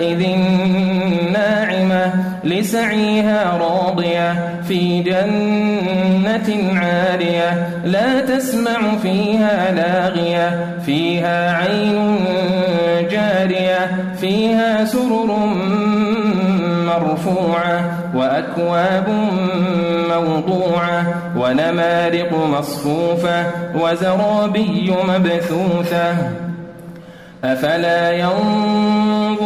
يومئذ ناعمة لسعيها راضية في جنة عالية لا تسمع فيها لاغية فيها عين جارية فيها سرر مرفوعة وأكواب موضوعة ونمارق مصفوفة وزرابي مبثوثة أفلا ينظرون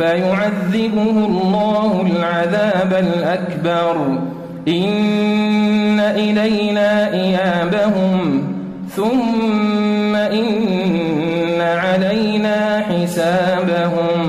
فيعذبه الله العذاب الأكبر. إن إلينا إيابهم. ثم إن علينا حسابهم.